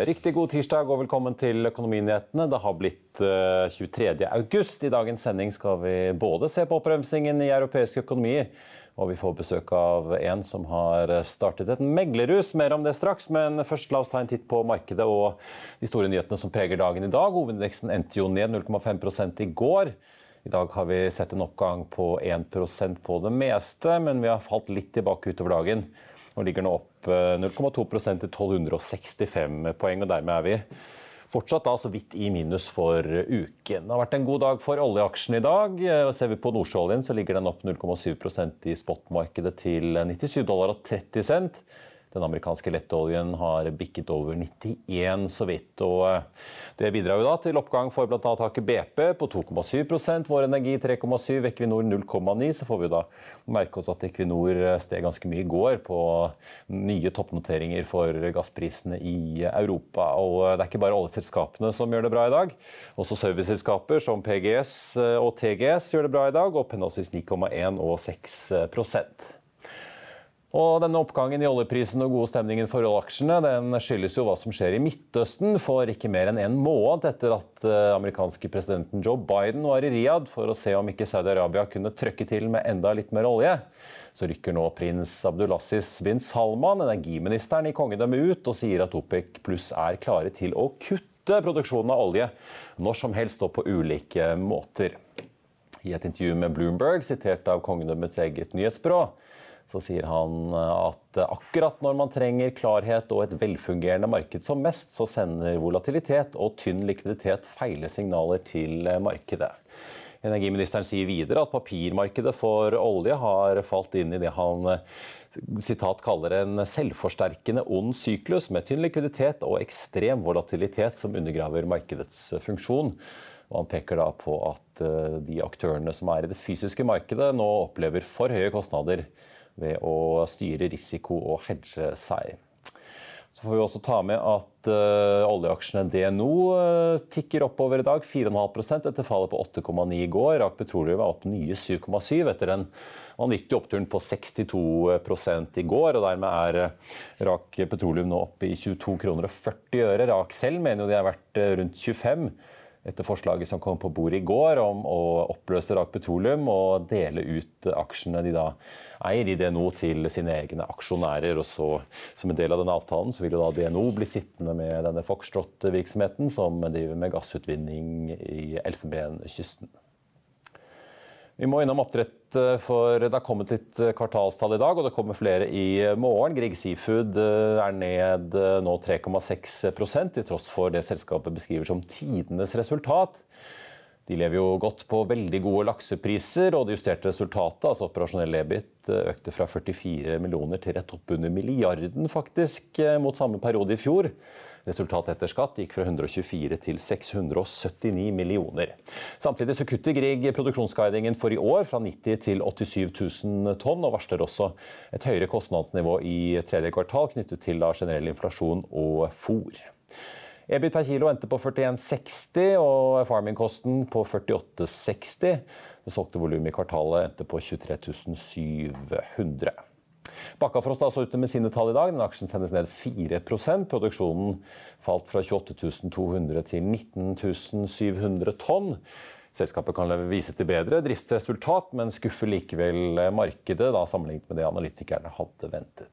Riktig god tirsdag og velkommen til Økonominyhetene. Det har blitt 23. Eh, august. I dagens sending skal vi både se på oppbremsingen i europeiske økonomier, og vi får besøk av en som har startet et meglerhus. Mer om det straks, men først la oss ta en titt på markedet og de store nyhetene som preger dagen i dag. Hovedindeksen endte jo ned 0,5 i går. I dag har vi sett en oppgang på 1% på det meste, men vi har falt litt tilbake utover dagen og ligger nå opp 0,2 eh, til 1265 poeng. og Dermed er vi fortsatt da så vidt i minus for uken. Det har vært en god dag for oljeaksjen i dag. Eh, ser vi på nordsjøoljen, så ligger den opp 0,7% i spotmarkedet til 97 dollar og 30 cent. Den amerikanske lettoljen har bikket over 91 så vidt. og eh, Det bidrar jo da til oppgang for bl.a. Aker BP på 2,7% Vår Energi 3,7 Equinor 0,9 Så får vi da merke oss at Equinor eh, steg ganske mye i går på nye toppnoteringer for gassprisene i Europa. Og eh, det er ikke bare oljeselskapene som gjør det bra i dag. Også serviceselskaper som PGS og TGS gjør det bra i dag, opp henholdsvis 9,1 og 6 og denne Oppgangen i oljeprisen og gode stemningen for aksjene den skyldes jo hva som skjer i Midtøsten. For ikke mer enn en måned etter at uh, amerikanske presidenten Joe Biden var i Riyadh for å se om ikke Saudi-Arabia kunne trøkke til med enda litt mer olje, så rykker nå prins Abdulaziz bin Salman, energiministeren i kongedømmet, ut og sier at OPEC pluss er klare til å kutte produksjonen av olje når som helst og på ulike måter. I et intervju med Bloomberg, sitert av kongedømmets eget nyhetsbyrå, så sier han eh, at akkurat når man trenger klarhet og et velfungerende marked som mest, så sender volatilitet og tynn likviditet feile signaler til eh, markedet. Energiministeren sier videre at papirmarkedet for olje har falt inn i det han eh, sitat kaller en selvforsterkende ond syklus med tynn likviditet og ekstrem volatilitet som undergraver markedets funksjon. Og han peker da på at de aktørene som er i det fysiske markedet nå opplever for høye kostnader ved å styre risiko og hedge seg. Så får vi også ta med at uh, oljeaksjene DNO uh, tikker oppover i dag. 4,5 etter fallet på 8,9 i går. Rak Petroleum var opp nye 7,7 etter en vanvittig oppturen på 62 i går. og Dermed er uh, Rak Petroleum nå oppe i 22 kroner og 40 øre. Rak selv mener jo de har vært rundt 25 etter forslaget som kom på bordet i går om å oppløse Rak Petroleum og dele ut aksjene de da eier i DNO til sine egne aksjonærer. Og så, som en del av denne avtalen så vil jo da DNO bli sittende med denne Foxtrot-virksomheten som driver med gassutvinning i Elfenbenkysten. Vi må innom oppdrett, eh, for det har kommet litt eh, kvartalstall i dag, og det kommer flere i morgen. Grieg Seafood eh, er ned nå 3,6% til tross for det selskapet beskriver som tidenes resultat. De lever jo godt på veldig gode laksepriser, og det justerte resultatet, altså operasjonell EBIT, økte fra 44 millioner til rett oppunder milliarden, faktisk, mot samme periode i fjor. Resultatet etter skatt gikk fra 124 til 679 millioner. Samtidig så kutter Grieg produksjonsguidingen for i år fra 90 til 87 000 tonn, og varsler også et høyere kostnadsnivå i tredje kvartal knyttet til generell inflasjon og fôr. EBIT per kilo endte på 41,60 og farmingkosten på 48,60. Det solgte volumet i kvartalet endte på 23 700. Bakkafrost altså ute med sine tall i dag. Den aksjen sendes ned 4 Produksjonen falt fra 28 200 til 19 700 tonn. Selskapet kan vise til bedre driftsresultat, men skuffer likevel markedet da, sammenlignet med det analytikerne hadde ventet.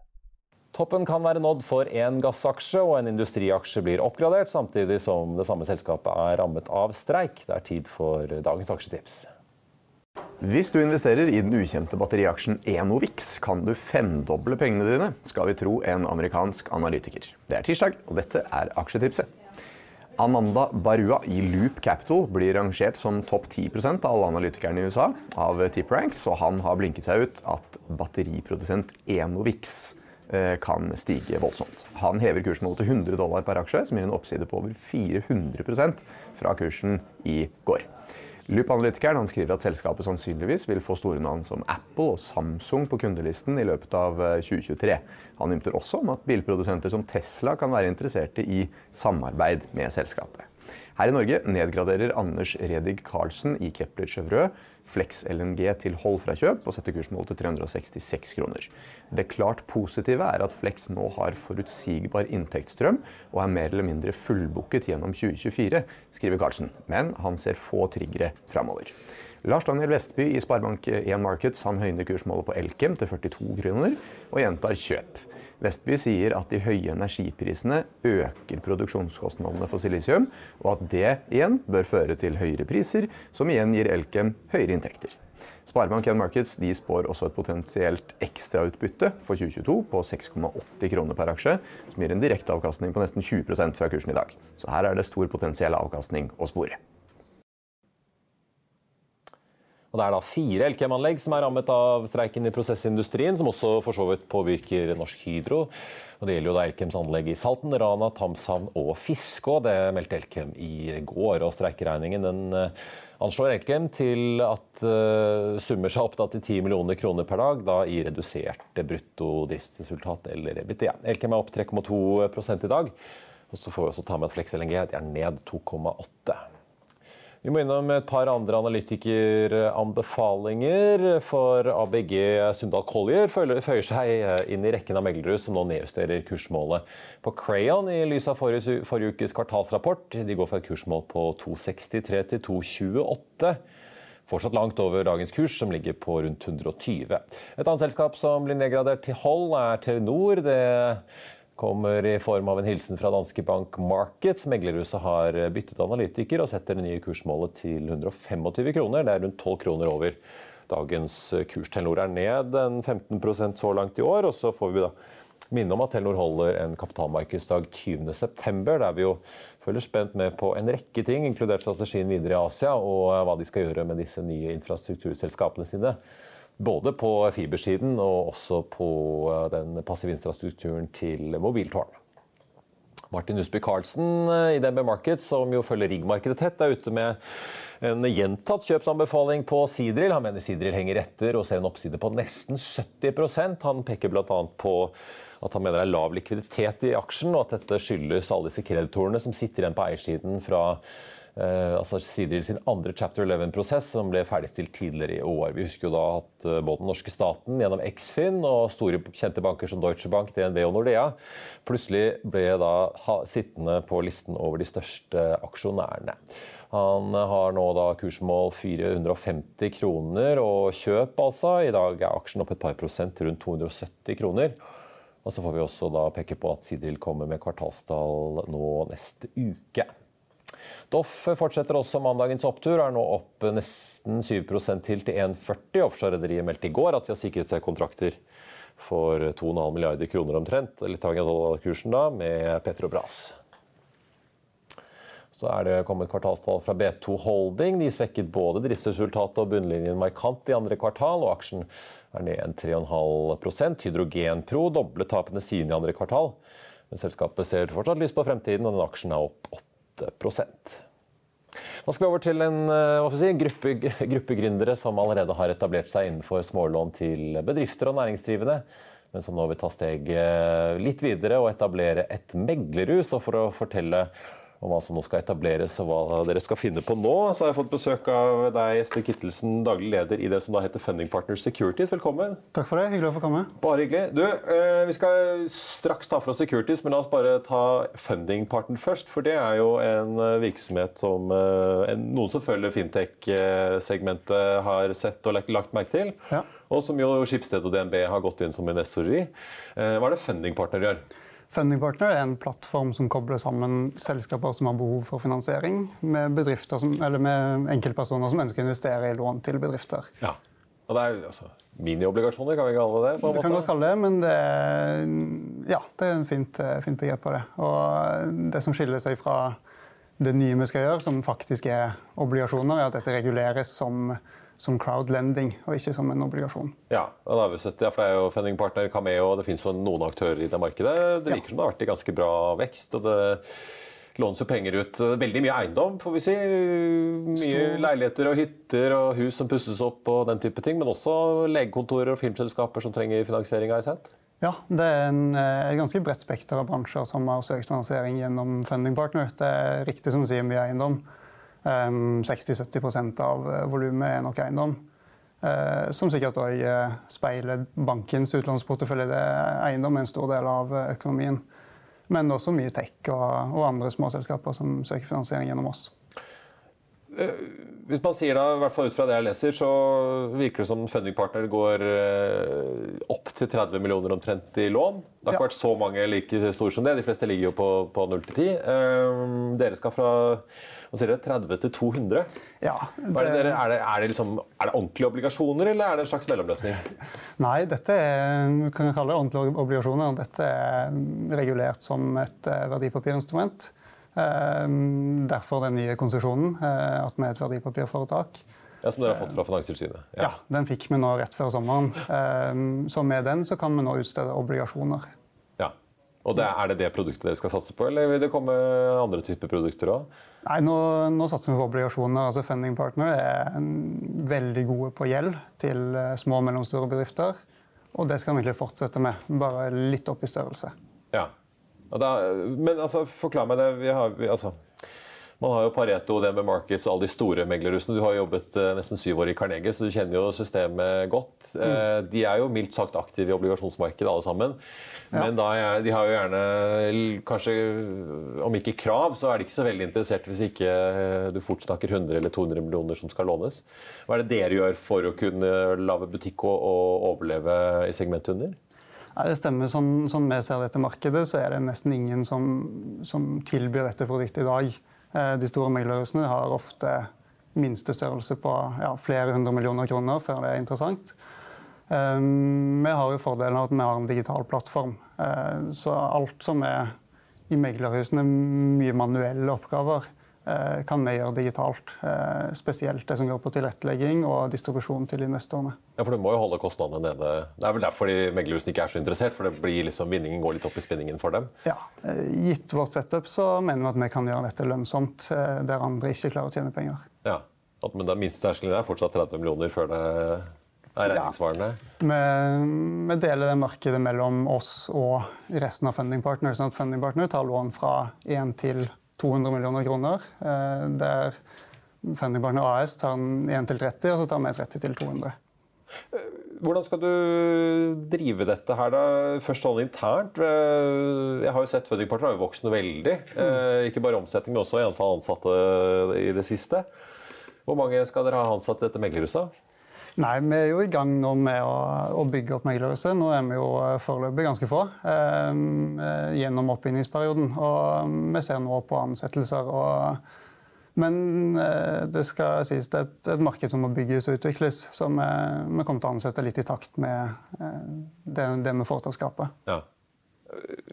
Toppen kan være nådd for én gassaksje, og en industriaksje blir oppgradert, samtidig som det samme selskapet er rammet av streik. Det er tid for dagens aksjetips. Hvis du investerer i den ukjente batteriaksjen Enovix, kan du femdoble pengene dine, skal vi tro en amerikansk analytiker. Det er tirsdag, og dette er aksjetipset. Ananda Barua i Loop Capital blir rangert som topp 10% av alle analytikerne i USA av TipRanks, og han har blinket seg ut at batteriprodusent Enovix kan stige voldsomt. Han hever kursen nå til 100 dollar per aksje, som gir en oppside på over 400% fra kursen i går. Loop-analytikeren skriver at selskapet sannsynligvis vil få store navn som Apple og Samsung på kundelisten i løpet av 2023. Eh, Han ymter også om at bilprodusenter som Tesla kan være interesserte i samarbeid med selskapet. Her i Norge nedgraderer Anders Redig Karlsen i Kepler Chevreux Flex LNG til hold fra kjøp og setter kursmålet til 366 kroner. Det klart positive er at Flex nå har forutsigbar inntektsstrøm og er mer eller mindre fullbooket gjennom 2024, skriver Karlsen. Men han ser få triggere framover. Lars Daniel Vestby i Sparebank1 Markets han høyner kursmålet på Elkem til 42 kroner og gjentar kjøp. Vestby sier at de høye energiprisene øker produksjonskostnadene for silisium, og at det igjen bør føre til høyere priser, som igjen gir Elkem høyere inntekter. Sparebank1 Markets de spår også et potensielt ekstrautbytte for 2022 på 6,80 kroner per aksje, som gir en direkte avkastning på nesten 20% fra kursen i dag. Så her er det stor potensiell avkastning å spore. Og Det er da fire Elkem-anlegg som er rammet av streiken i prosessindustrien, som også for så vidt påvirker Norsk Hydro. Og Det gjelder jo da Elkems anlegg i Salten, Rana, Tamshavn og Fiskå. Det meldte Elkem i går. og Streikeregningen den eh, anslår Elkem til at uh, summer seg opp til 10 millioner kroner per dag, da i redusert brutto driftsresultat eller EBITDA. Elkem er opp 3,2 i dag. Og så får vi også ta med at Flex LNG er ned 2,8 vi må innom et par andre analytikeranbefalinger. For ABG Sundal Collier føyer seg inn i rekken av meglere som nå nedjusterer kursmålet på Crayon i lys av forrige, forrige ukes kvartalsrapport. De går for et kursmål på 2,63 til 2,28. Fortsatt langt over dagens kurs, som ligger på rundt 120. Et annet selskap som blir nedgradert til hold, er Telenor. Det kommer i form av en hilsen fra danske bank Markets. Meglerhuset har byttet analytiker og setter det nye kursmålet til 125 kroner. Det er rundt 12 kroner over dagens kurs. Telenor er ned en 15% så langt i år. Og så får vi da minne om at Telenor holder en kapitalmarkedsdag 20.9, der vi jo følger spent med på en rekke ting, inkludert strategien videre i Asia, og hva de skal gjøre med disse nye infrastrukturselskapene sine. Både på fibersiden og også på eh, den passive infrastrukturen til mobiltårn. Martin Husby Karlsen eh, i DNB Markets, som jo følger riggmarkedet tett, er ute med en gjentatt kjøpsanbefaling på Sidril. Han mener Sidril henger etter og ser en oppside på nesten 70% Han peker bl.a. på at han mener det er lav likviditet i aksjen, og at dette skyldes alle disse kreditorene som sitter igjen på eiersiden fra altså Sidril sin andre chapter 11-prosess, som ble ferdigstilt tidligere i år. Vi husker jo da at eh, både den norske staten gjennom Eksfin og store kjente banker som Deutsche Bank, DNB og Nordea plutselig ble da sittende på listen over de største aksjonærene. Han har nå da kursmål 450 kroner og kjøp, altså. I dag er aksjen opp et par prosent, rundt 270 kroner. Og så får vi også da peke på at Sidril kommer med kvartalstall nå neste uke. Doff fortsetter også mandagens opptur, er nå opp nesten 7 til til 1,40. Offshorerederiet meldte i går at de har sikret seg kontrakter for 2,5 milliarder kroner omtrent, litt avhengig av dollarkursen da, med Petrobras. Så er det kommet kvartalstall fra B2 Holding. De svekket både driftsresultatet og bunnlinjen markant i andre kvartal, og aksjen er ned 3,5% Hydrogenpro doblet tapene sine i andre kvartal. Men selskapet ser fortsatt lyst på fremtiden, og den aksjen er opp 8 da skal vi over til en eh, si, gruppe, gruppe gründere som allerede har etablert seg innenfor smålån til bedrifter og næringsdrivende, men som nå vil ta steget litt videre og etablere et meglerhus. Og for å fortelle om hva som nå skal etableres og hva dere skal finne på nå. Så har jeg fått besøk av deg, Espen Kittelsen, daglig leder i det som da heter Funding Partners Securities. Velkommen. Takk for det. Hyggelig å få komme. Bare hyggelig. Du, eh, vi skal straks ta for oss Securities, men la oss bare ta Funding Partner først. For det er jo en eh, virksomhet som eh, noen som følger fintech-segmentet har sett og lagt merke til. Ja. Og som jo Skipsted og DNB har gått inn som investorer i. Hva er det Funding Partner gjør? Funding Partner er en plattform som kobler sammen selskaper som har behov for finansiering, med, som, med enkeltpersoner som ønsker å investere i lån til bedrifter. Ja, og det er altså, Miniobligasjoner, kan vi kalle det? det kan godt kalle det, men det er, ja, det er en fint, fint begrep på det. Og det som skiller seg fra det nye vi skal gjøre, som faktisk er obligasjoner, er at dette reguleres som som crowdlending, og ikke som en obligasjon. Ja, og da har vi sett, ja, for det er jo Funding Partner, Cameo, det finnes noen aktører i det markedet. Det virker ja. som det har vært i ganske bra vekst. og det lånes jo penger ut. Veldig mye eiendom, får vi si. Mye leiligheter og hytter og hus som pusses opp og den type ting. Men også legekontorer og filmselskaper som trenger finansiering, har jeg sett. Ja, det er en, et eh, ganske bredt spekter av bransjer som har søkt finansiering gjennom Funding Partner. Det er riktig som du sier, mye eiendom. 60-70% av eh, volumet er nok eiendom. Eh, som sikkert òg speiler bankens utlånsportefølje. Det eiendom er en stor del av økonomien. Men også mye tech og, og andre småselskaper som søker finansiering gjennom oss. Hvis man sier da, i hvert fall ut fra det jeg leser, så virker det som Funding Partner går eh, opp til 30 millioner omtrent i lån. Det har ikke ja. vært så mange like store som det. De fleste ligger jo på, på 0 til 10. Um, dere skal fra hva sier dere, 30 til 200. Ja, det... Er, det, er, det, er, det liksom, er, det, ordentlige obligasjoner, eller er det en slags mellomløsning? Nei, dette er, kan jeg kalle det ordentlige obligasjoner. Dette er regulert som et eh, verdipapirinstrument. Ehm, derfor den nye konsesjonen, at vi er et verdipapirforetak. Ja, Som dere har fått fra Finanstilsynet? Ja. ja, den fikk vi nå rett før sommeren. Ehm, så med den så kan vi nå utstede obligasjoner. Ja, og det, Er det det produktet dere skal satse på, eller vil det komme andre typer produkter òg? Nei, nå, nå, satser vi på obligasjoner. altså Funding Partner er veldig gode på gjeld til eh, små og mellomstore bedrifter. Og det skal vi egentlig fortsette med, bare litt opp i størrelse. Ja, da, men altså, forklar meg det. Vi har, vi, altså, man har jo Pareto, DNB Markets og alle de store meglerrussene. Du har jobbet eh, nesten syv år i Carnegie, så du kjenner jo systemet godt. Mm. Eh, de er jo mildt sagt aktive i obligasjonsmarkedet alle sammen. Ja. Men er, de har jo gjerne kanskje, om ikke krav, så er de ikke så veldig interessert hvis ikke eh, du fort snakker 100 eller 200 millioner som skal lånes. Hva er det dere gjør for å kunne lage butikk og, og overleve i segmenthunder? Ja, det stemmer. Sånn, sånn, vi ser dette markedet, så er det nesten ingen som, som tilbyr dette produktet i dag. Eh, de store meglerhusene har ofte minste størrelse på ja, flere hundre millioner kroner før det er interessant. Um, vi har jo fordelen av at vi har en digital plattform. Uh, så alt som er i meglerhusene, mye manuelle oppgaver, kan vi gjøre digitalt. Eh, spesielt det som går på tilrettelegging og distribusjon til investorene. Ja, for Du må jo holde kostnadene nede. Det er vel derfor de meglerhusene ikke er så interessert? For det blir liksom, vinningen går litt opp i spinningen for dem? Ja. Eh, gitt vårt setup så mener vi at vi kan gjøre dette lønnsomt der andre ikke klarer å tjene penger. Ja, Men da minsteterskelen er fortsatt 30 millioner før det er regningssvarende? Ja. Vi, vi, deler det markedet mellom oss og resten av Funding Partner. sånn at Funding Partner tar lån fra 1 til 1 200 millioner kroner. Eh, der Funding AS tar 1 til 30, og så tar vi 30 til 200. Eh, hvordan skal du drive dette her, da? Først sånn internt. Eh, jeg har jo sett Funding Partner har jo vokst noe veldig. Mm. Ikke bare omsetning, men også i antall ansatte i det siste. Hvor mange skal dere ha ansatt i dette meglerhuset? Nei, Vi er jo i gang nå med å, å bygge opp meglerhuset. Nå er vi jo foreløpig ganske få eh, gjennom oppbyggingsperioden. Og vi ser nå på ansettelser. Og, men eh, det skal sies det er et, et, marked som må bygges og utvikles. Så vi, vi, kommer til å ansette litt i takt med eh, det, det, vi får til å skape. Ja.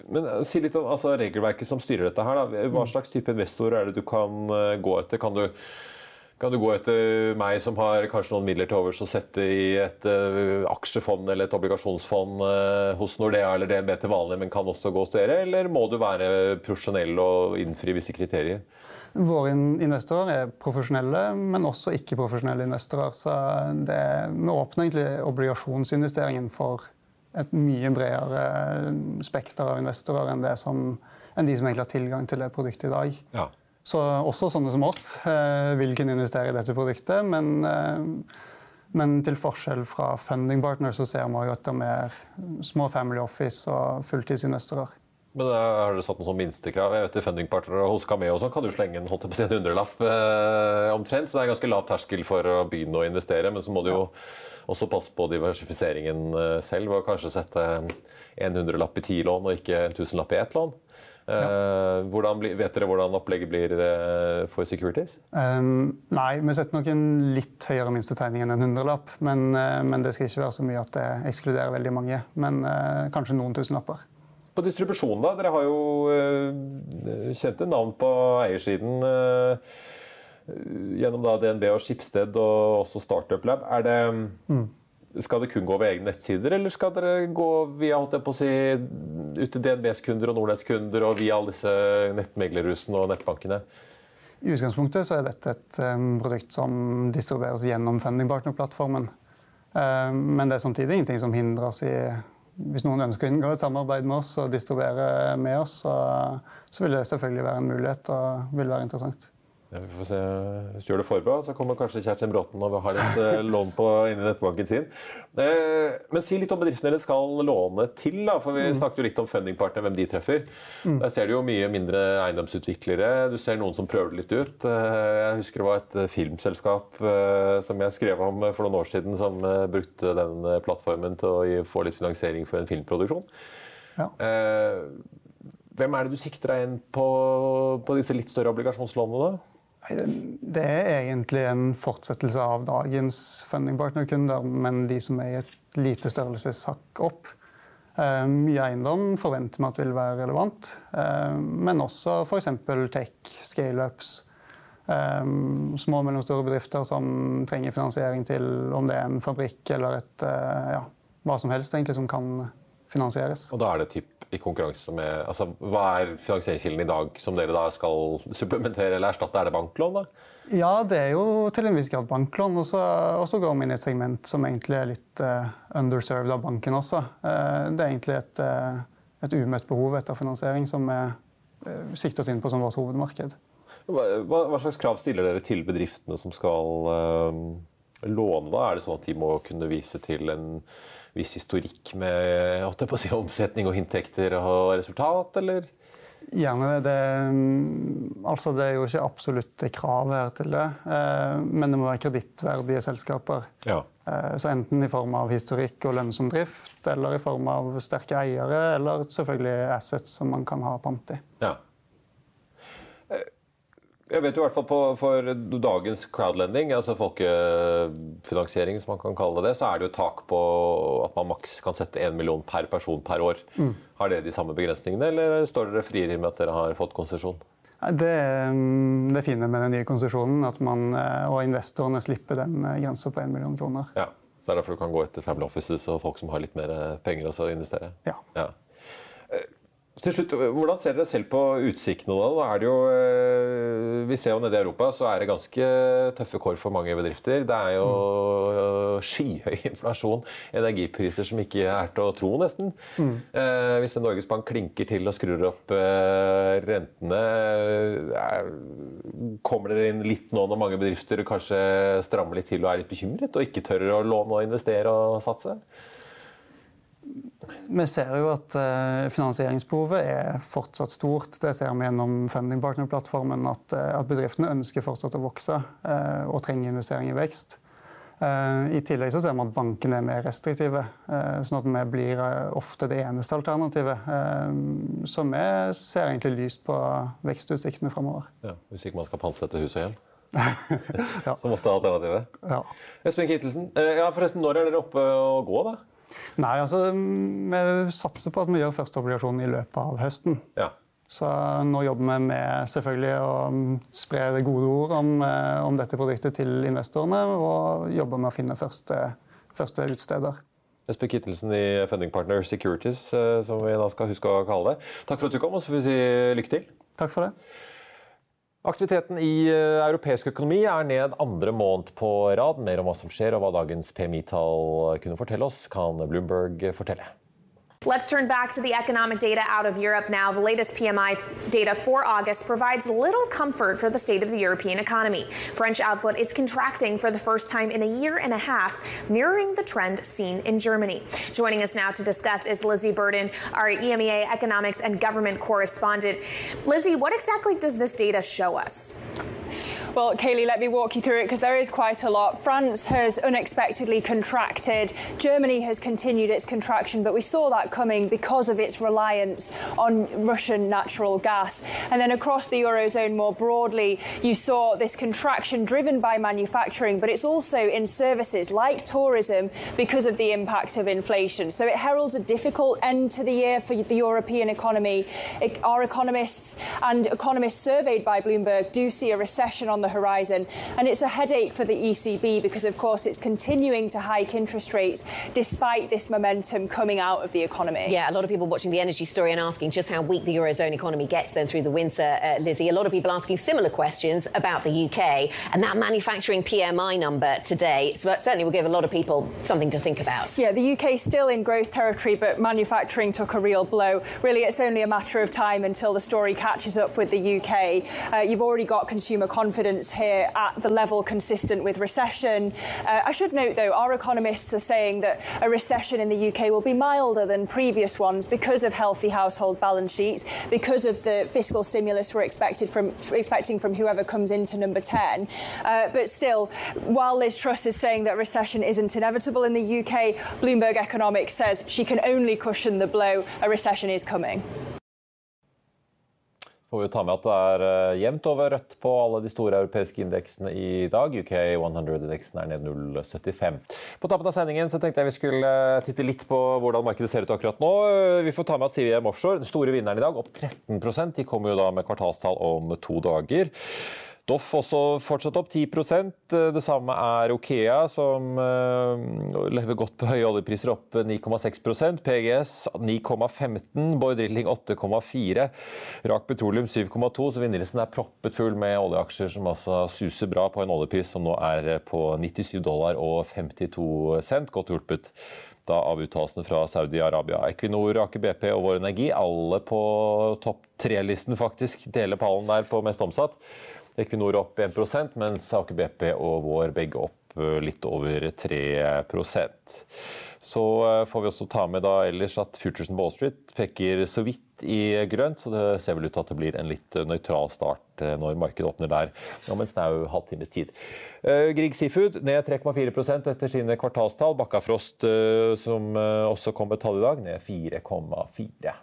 Men eh, Si litt om altså, regelverket som styrer dette. her. Da. Hva slags type investorer er det du kan eh, gå etter? Kan du kan du gå etter meg som har kanskje noen midler til overs å sette i et uh, aksjefond eller et obligasjonsfond uh, hos Nordea eller DNB til vanlig, men kan også gå hos dere? Eller må du være profesjonell og innfri visse kriterier? Våre investorer er profesjonelle, men også ikke-profesjonelle investorer. Så det, vi åpner egentlig obligasjonsinvesteringen for et mye bredere spekter av investorer enn, som, enn de som egentlig har tilgang til det produktet i dag. Ja. Så også sånne som oss eh, vil kunne investere i dette produktet. Men, eh, men til forskjell fra funding partners så ser vi at de er små family office og fulltidsinvestorer. Men eh, Har dere satt noen sånn minstekrav? Jeg vet Funding partner hos Cameo sånn kan du slenge en, holdt på hundrelapp eh, omtrent. Så det er ganske lav terskel for å begynne å investere. Men så må du jo også passe på diversifiseringen selv og kanskje sette en hundrelapp i ti lån og ikke en tusenlapp i ett lån. Ja. Eh, vet dere hvordan opplegget blir eh, for securities? Um, nei, vi setter nok en litt høyere minstetegning enn en hundrelapp. Men, uh, men, det skal ikke være så mye at det ekskluderer veldig mange. Men uh, kanskje noen tusenlapper. På distribusjonen, da? Dere har jo uh, kjente navn på eiersiden. gjennom da DNB og Skipsted og også Startup Lab. Er det, mm. Skal det kun gå ved egne nettsider, eller skal dere gå via holdt jeg på å si, ut til DNBs kunder og Nordnetts kunder og via alle disse nettmeglerhusene og nettbankene? I utgangspunktet er dette et produkt som distribueres gjennom fundingpartnerplattformen. Men det er samtidig ingenting som hindrer oss i Hvis noen ønsker å inngå et samarbeid med oss og distribuere med oss, så vil det selvfølgelig være en mulighet og vil være interessant. Vi får se. Hvis du gjør det forberedt, så kommer kanskje Kjerstin Bråten og har litt eh, lån på inni nettbanken sin. Eh, men si litt om bedriftene dere skal låne til. da, for Vi mm. snakket jo litt om fundingpartner, hvem de treffer. Mm. Der ser du jo mye mindre eiendomsutviklere. Du ser noen som prøver det litt ut. Eh, jeg husker det var et filmselskap som jeg skrev om for noen år siden, som brukte den plattformen til å få litt finansiering for en filmproduksjon. Ja. Hvem er det du sikter deg inn på på disse litt større obligasjonslånene? da? Det er egentlig en fortsettelse av dagens fundingpartnerkunder, men de som er i et lite størrelseshakk opp. Eh, mye eiendom forventer vi at vil være relevant, eh, men også f.eks. tech, scaleups. Eh, små og mellomstore bedrifter som trenger finansiering til om det er en fabrikk eller et, ja, hva som helst egentlig som kan finansieres. Og da er det typ i konkurranse med altså, Hva er finansieringskilden i dag som dere da skal supplementere eller erstatte? Er det banklån? da? Ja, det er jo til en viss grad banklån. Og så går vi inn i et segment som egentlig er litt uh, underserved av banken også. Uh, det er egentlig et, uh, et umøtt behov etter finansiering som uh, sikter oss inn på som vårt hovedmarked. Hva, hva, slags krav stiller dere til bedriftene som skal låne? da? Er det sånn at de må kunne vise til en viss historikk med si, omsetning og inntekter og resultat, eller? Gjerne det. Det, altså det er jo ikke absolutte krav her til det, eh, men det må være kredittverdige selskaper. Ja. Eh, så enten i form av historikk og lønnsom drift, eller i form av sterke eiere, eller selvfølgelig assets som man kan ha pant i. Ja. Jeg vet jo i hvert fall på, For dagens crowdlending, altså folkefinansiering, som man kan kalle det, så er det jo tak på at man maks kan sette 1 million per person per år. Mm. Har dere de samme begrensningene, eller står dere friere med at dere har fått konsesjon? Det, mm, det fine med den nye konsesjonen at man eh, og investorene slipper den eh, grensa på 1 million kroner. Ja, så det er derfor du kan gå etter family offices og folk som har litt mer eh, penger å investere? Ja. ja. Til slutt, Hvordan ser dere selv på utsiktene? da? Er jo, eh, vi ser jo nede i Europa så er det ganske tøffe kår for mange bedrifter. Det er jo mm. skyhøy inflasjon, energipriser som ikke er til å tro, nesten. Mm. Eh, hvis Norges Bank klinker til og skrur opp eh, rentene, er, kommer dere inn litt nå når mange bedrifter kanskje strammer litt til og er litt bekymret, og ikke tør å låne og investere og satse? Vi ser jo at uh, finansieringsbehovet er fortsatt stort. Det ser vi gjennom funding partner-plattformen, at, at, bedriftene ønsker fortsatt å vokse uh, og trenger investering i vekst. I tillegg så ser vi at bankene er mer restriktive, sånn at vi blir ofte det eneste alternativet. Så vi ser egentlig lyst på vekstutsiktene framover. Ja, hvis ikke man skal pantsette hus og hjem? ja. Som ofte er alternativet? Ja. Espen Kittelsen, ja, forresten, når er dere oppe å gå, da? Nei, altså vi satser på at vi gjør første obligasjon i løpet av høsten. Ja. Så nå jobber vi med selvfølgelig å spre det gode ord om, eh, om dette produktet til investorene, og jobber med å finne første, første utsteder. Espen Kittelsen i Funding Partner Securities, eh, som vi da skal huske å kalle det. Takk for at du kom, og så får vi si lykke til. Takk for det. Aktiviteten i eh, europeisk økonomi er ned andre måned på rad. Mer om hva som skjer og hva dagens PMI-tall kunne fortelle oss, kan Bloomberg fortelle. Let's turn back to the economic data out of Europe now. The latest PMI data for August provides little comfort for the state of the European economy. French output is contracting for the first time in a year and a half, mirroring the trend seen in Germany. Joining us now to discuss is Lizzie Burden, our EMEA economics and government correspondent. Lizzie, what exactly does this data show us? Well, Kaylee, let me walk you through it because there is quite a lot. France has unexpectedly contracted. Germany has continued its contraction, but we saw that coming because of its reliance on Russian natural gas. And then across the Eurozone more broadly, you saw this contraction driven by manufacturing, but it's also in services like tourism because of the impact of inflation. So it heralds a difficult end to the year for the European economy. Our economists and economists surveyed by Bloomberg do see a recession on on the horizon. And it's a headache for the ECB because, of course, it's continuing to hike interest rates despite this momentum coming out of the economy. Yeah, a lot of people watching the energy story and asking just how weak the Eurozone economy gets then through the winter, uh, Lizzie. A lot of people asking similar questions about the UK and that manufacturing PMI number today. So certainly will give a lot of people something to think about. Yeah, the UK is still in growth territory, but manufacturing took a real blow. Really, it's only a matter of time until the story catches up with the UK. Uh, you've already got consumer confidence here at the level consistent with recession. Uh, I should note, though, our economists are saying that a recession in the UK will be milder than previous ones because of healthy household balance sheets, because of the fiscal stimulus we're expected from, expecting from whoever comes into number 10. Uh, but still, while Liz Truss is saying that recession isn't inevitable in the UK, Bloomberg Economics says she can only cushion the blow. A recession is coming. Får vi ta med at det er uh, jevnt over rødt på alle de store europeiske indeksene i dag. UK 100-indeksen er ned 0,75. På tappen av sendingen så tenkte jeg vi skulle uh, titte litt på hvordan markedet ser ut akkurat nå. Uh, vi får ta med at CVM Offshore, den store vinneren i dag, opp 13% De kommer jo da med kvartalstall om to dager. Doff også fortsatt opp 10% Det samme er Okea, som uh, lever godt på høye oljepriser, opp 9,6% PGS 9,15 Boy Drilling 8,4 Rak Petroleum 7,2 Så vinnerlisten er proppet full med oljeaksjer som altså suser bra på en oljepris som nå er på 97 dollar og 52 cent. Godt hjulpet av uttalelsene fra Saudi-Arabia. Equinor, Aker BP og Vår Energi, alle på topp tre-listen faktisk, deler pallen der på mest omsatt. Equinor opp 1% mens Aker BP og Vår begge opp eh, litt over 3% Så eh, får vi også ta med da ellers at Futures Wall Street peker så vidt i grønt, så det ser vel ut til at det blir en litt nøytral start eh, når markedet åpner der om en snau halvtimes tid. Grieg Seafood ned 3,4% etter sine kvartalstall. Bakkafrost, som også kom med tall i dag, ned 4,4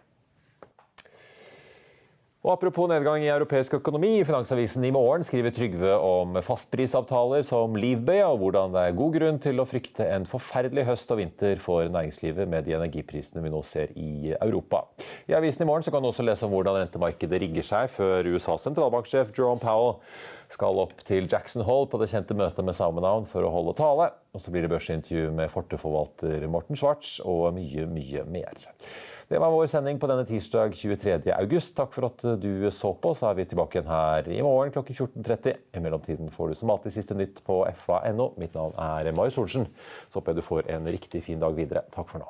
og Apropos nedgang i europeisk økonomi, i Finansavisen i morgen skriver Trygve om fastprisavtaler som Livbay, og hvordan det er god grunn til å frykte en forferdelig høst og vinter for næringslivet med de energiprisene vi nå ser i Europa. I avisen i morgen kan du også lese om hvordan rentemarkedet rigger seg før USAs sentralbanksjef Jerome Powell skal opp til Jackson Hall på det kjente møtet med Salmanown for å holde tale. Og så blir det børsintervju med Forte-forvalter Morten Schwartz og mye, mye mer. Det var vår sending på denne tirsdag 23. august. Takk for at du så på. Så er vi tilbake igjen her i morgen klokken 14.30. I mellomtiden får du som alltid siste nytt på fa.no. Mitt navn er Marius Olsen. Så håper jeg du får en riktig fin dag videre. Takk for nå.